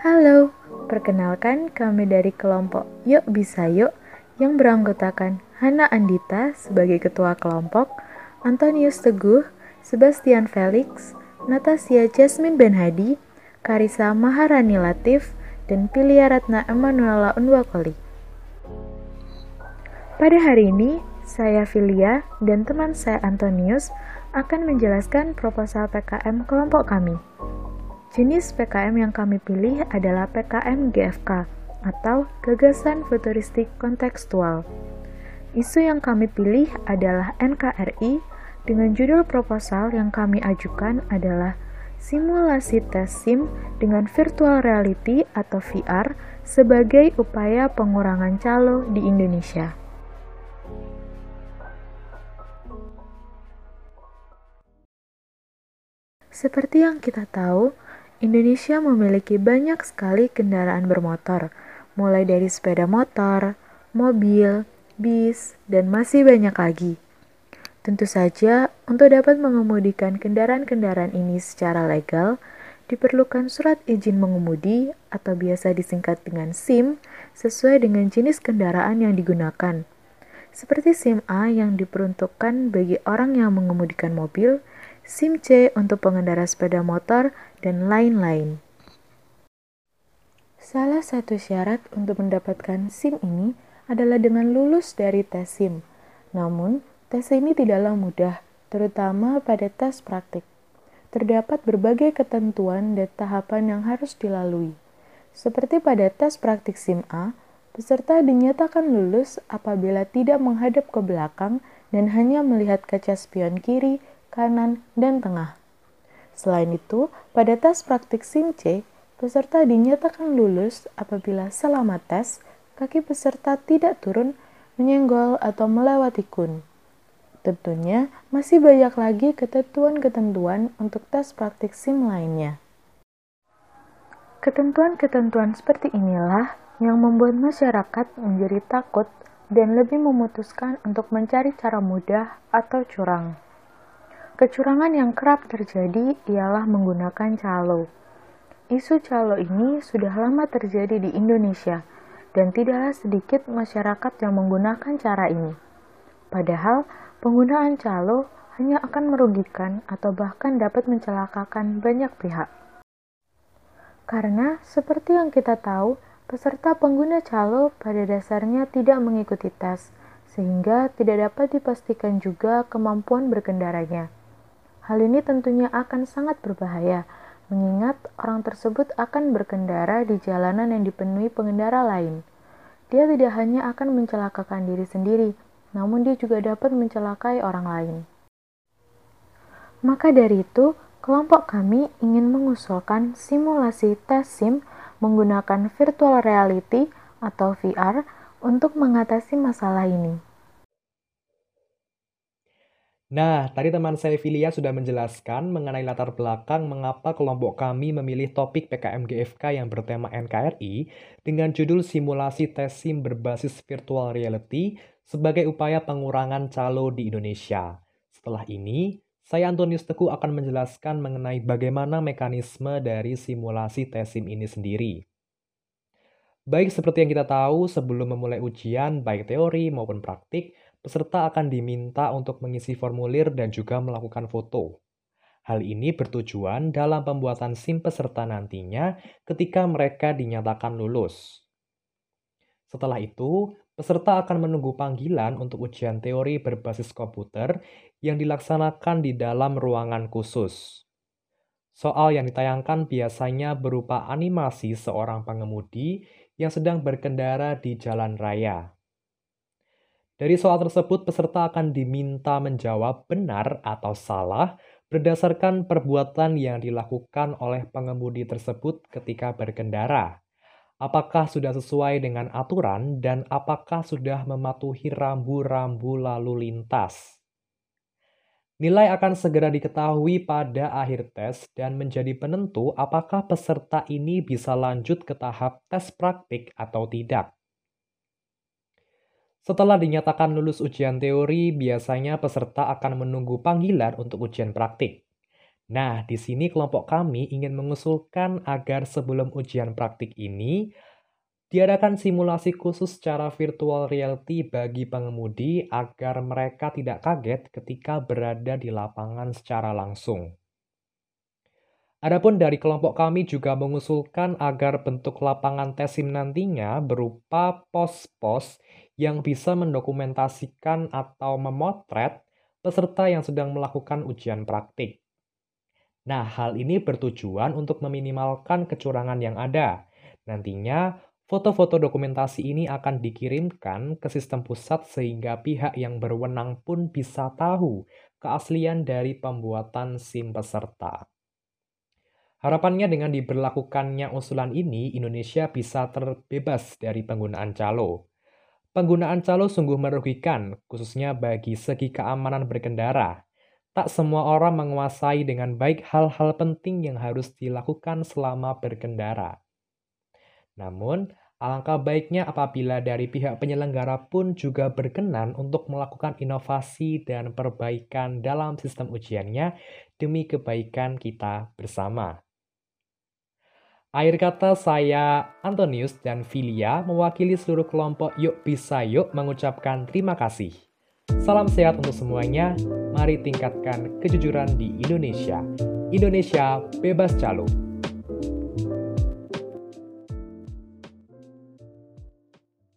Halo, perkenalkan kami dari kelompok Yuk Bisa Yuk yang beranggotakan Hana Andita sebagai ketua kelompok, Antonius Teguh, Sebastian Felix, Natasha Jasmine Benhadi, Karisa Maharani Latif, dan Pilia Ratna Emanuela Unwakoli. Pada hari ini, saya Filia dan teman saya Antonius akan menjelaskan proposal PKM kelompok kami. Jenis PKM yang kami pilih adalah PKM GFK atau Gagasan Futuristik Kontekstual. Isu yang kami pilih adalah NKRI dengan judul proposal yang kami ajukan adalah simulasi tes SIM dengan virtual reality atau VR sebagai upaya pengurangan calo di Indonesia. Seperti yang kita tahu, Indonesia memiliki banyak sekali kendaraan bermotor, mulai dari sepeda motor, mobil, bis, dan masih banyak lagi. Tentu saja, untuk dapat mengemudikan kendaraan-kendaraan ini secara legal, diperlukan surat izin mengemudi atau biasa disingkat dengan SIM sesuai dengan jenis kendaraan yang digunakan. Seperti SIM A yang diperuntukkan bagi orang yang mengemudikan mobil, SIM C untuk pengendara sepeda motor, dan lain-lain. Salah satu syarat untuk mendapatkan SIM ini adalah dengan lulus dari tes SIM. Namun, tes ini tidaklah mudah, terutama pada tes praktik. Terdapat berbagai ketentuan dan tahapan yang harus dilalui. Seperti pada tes praktik SIM A, peserta dinyatakan lulus apabila tidak menghadap ke belakang dan hanya melihat kaca spion kiri kanan, dan tengah. Selain itu, pada tes praktik SIM C, peserta dinyatakan lulus apabila selama tes, kaki peserta tidak turun, menyenggol, atau melewati kun. Tentunya, masih banyak lagi ketentuan-ketentuan untuk tes praktik SIM lainnya. Ketentuan-ketentuan seperti inilah yang membuat masyarakat menjadi takut dan lebih memutuskan untuk mencari cara mudah atau curang. Kecurangan yang kerap terjadi ialah menggunakan calo. Isu calo ini sudah lama terjadi di Indonesia, dan tidaklah sedikit masyarakat yang menggunakan cara ini. Padahal, penggunaan calo hanya akan merugikan atau bahkan dapat mencelakakan banyak pihak. Karena, seperti yang kita tahu, peserta pengguna calo pada dasarnya tidak mengikuti tes, sehingga tidak dapat dipastikan juga kemampuan berkendaranya. Hal ini tentunya akan sangat berbahaya, mengingat orang tersebut akan berkendara di jalanan yang dipenuhi pengendara lain. Dia tidak hanya akan mencelakakan diri sendiri, namun dia juga dapat mencelakai orang lain. Maka dari itu, kelompok kami ingin mengusulkan simulasi tes SIM menggunakan virtual reality atau VR untuk mengatasi masalah ini. Nah, tadi teman saya Filia sudah menjelaskan mengenai latar belakang mengapa kelompok kami memilih topik PKM GFK yang bertema NKRI dengan judul simulasi tes SIM berbasis virtual reality sebagai upaya pengurangan calo di Indonesia. Setelah ini, saya Antonius Teguh akan menjelaskan mengenai bagaimana mekanisme dari simulasi tes SIM ini sendiri. Baik seperti yang kita tahu, sebelum memulai ujian, baik teori maupun praktik, peserta akan diminta untuk mengisi formulir dan juga melakukan foto. Hal ini bertujuan dalam pembuatan SIM peserta nantinya ketika mereka dinyatakan lulus. Setelah itu, peserta akan menunggu panggilan untuk ujian teori berbasis komputer yang dilaksanakan di dalam ruangan khusus. Soal yang ditayangkan biasanya berupa animasi seorang pengemudi yang sedang berkendara di jalan raya. Dari soal tersebut, peserta akan diminta menjawab benar atau salah berdasarkan perbuatan yang dilakukan oleh pengemudi tersebut ketika berkendara. Apakah sudah sesuai dengan aturan dan apakah sudah mematuhi rambu-rambu lalu lintas? Nilai akan segera diketahui pada akhir tes dan menjadi penentu apakah peserta ini bisa lanjut ke tahap tes praktik atau tidak. Setelah dinyatakan lulus ujian teori, biasanya peserta akan menunggu panggilan untuk ujian praktik. Nah, di sini kelompok kami ingin mengusulkan agar sebelum ujian praktik ini diadakan simulasi khusus secara virtual reality bagi pengemudi agar mereka tidak kaget ketika berada di lapangan secara langsung. Adapun dari kelompok kami juga mengusulkan agar bentuk lapangan tesim nantinya berupa pos-pos yang bisa mendokumentasikan atau memotret peserta yang sedang melakukan ujian praktik. Nah, hal ini bertujuan untuk meminimalkan kecurangan yang ada. Nantinya, foto-foto dokumentasi ini akan dikirimkan ke sistem pusat sehingga pihak yang berwenang pun bisa tahu keaslian dari pembuatan SIM peserta. Harapannya dengan diberlakukannya usulan ini, Indonesia bisa terbebas dari penggunaan calo. Penggunaan calo sungguh merugikan, khususnya bagi segi keamanan berkendara. Tak semua orang menguasai dengan baik hal-hal penting yang harus dilakukan selama berkendara. Namun, alangkah baiknya apabila dari pihak penyelenggara pun juga berkenan untuk melakukan inovasi dan perbaikan dalam sistem ujiannya demi kebaikan kita bersama. Akhir kata saya Antonius dan Filia mewakili seluruh kelompok Yuk Bisa Yuk mengucapkan terima kasih. Salam sehat untuk semuanya, mari tingkatkan kejujuran di Indonesia. Indonesia bebas calo.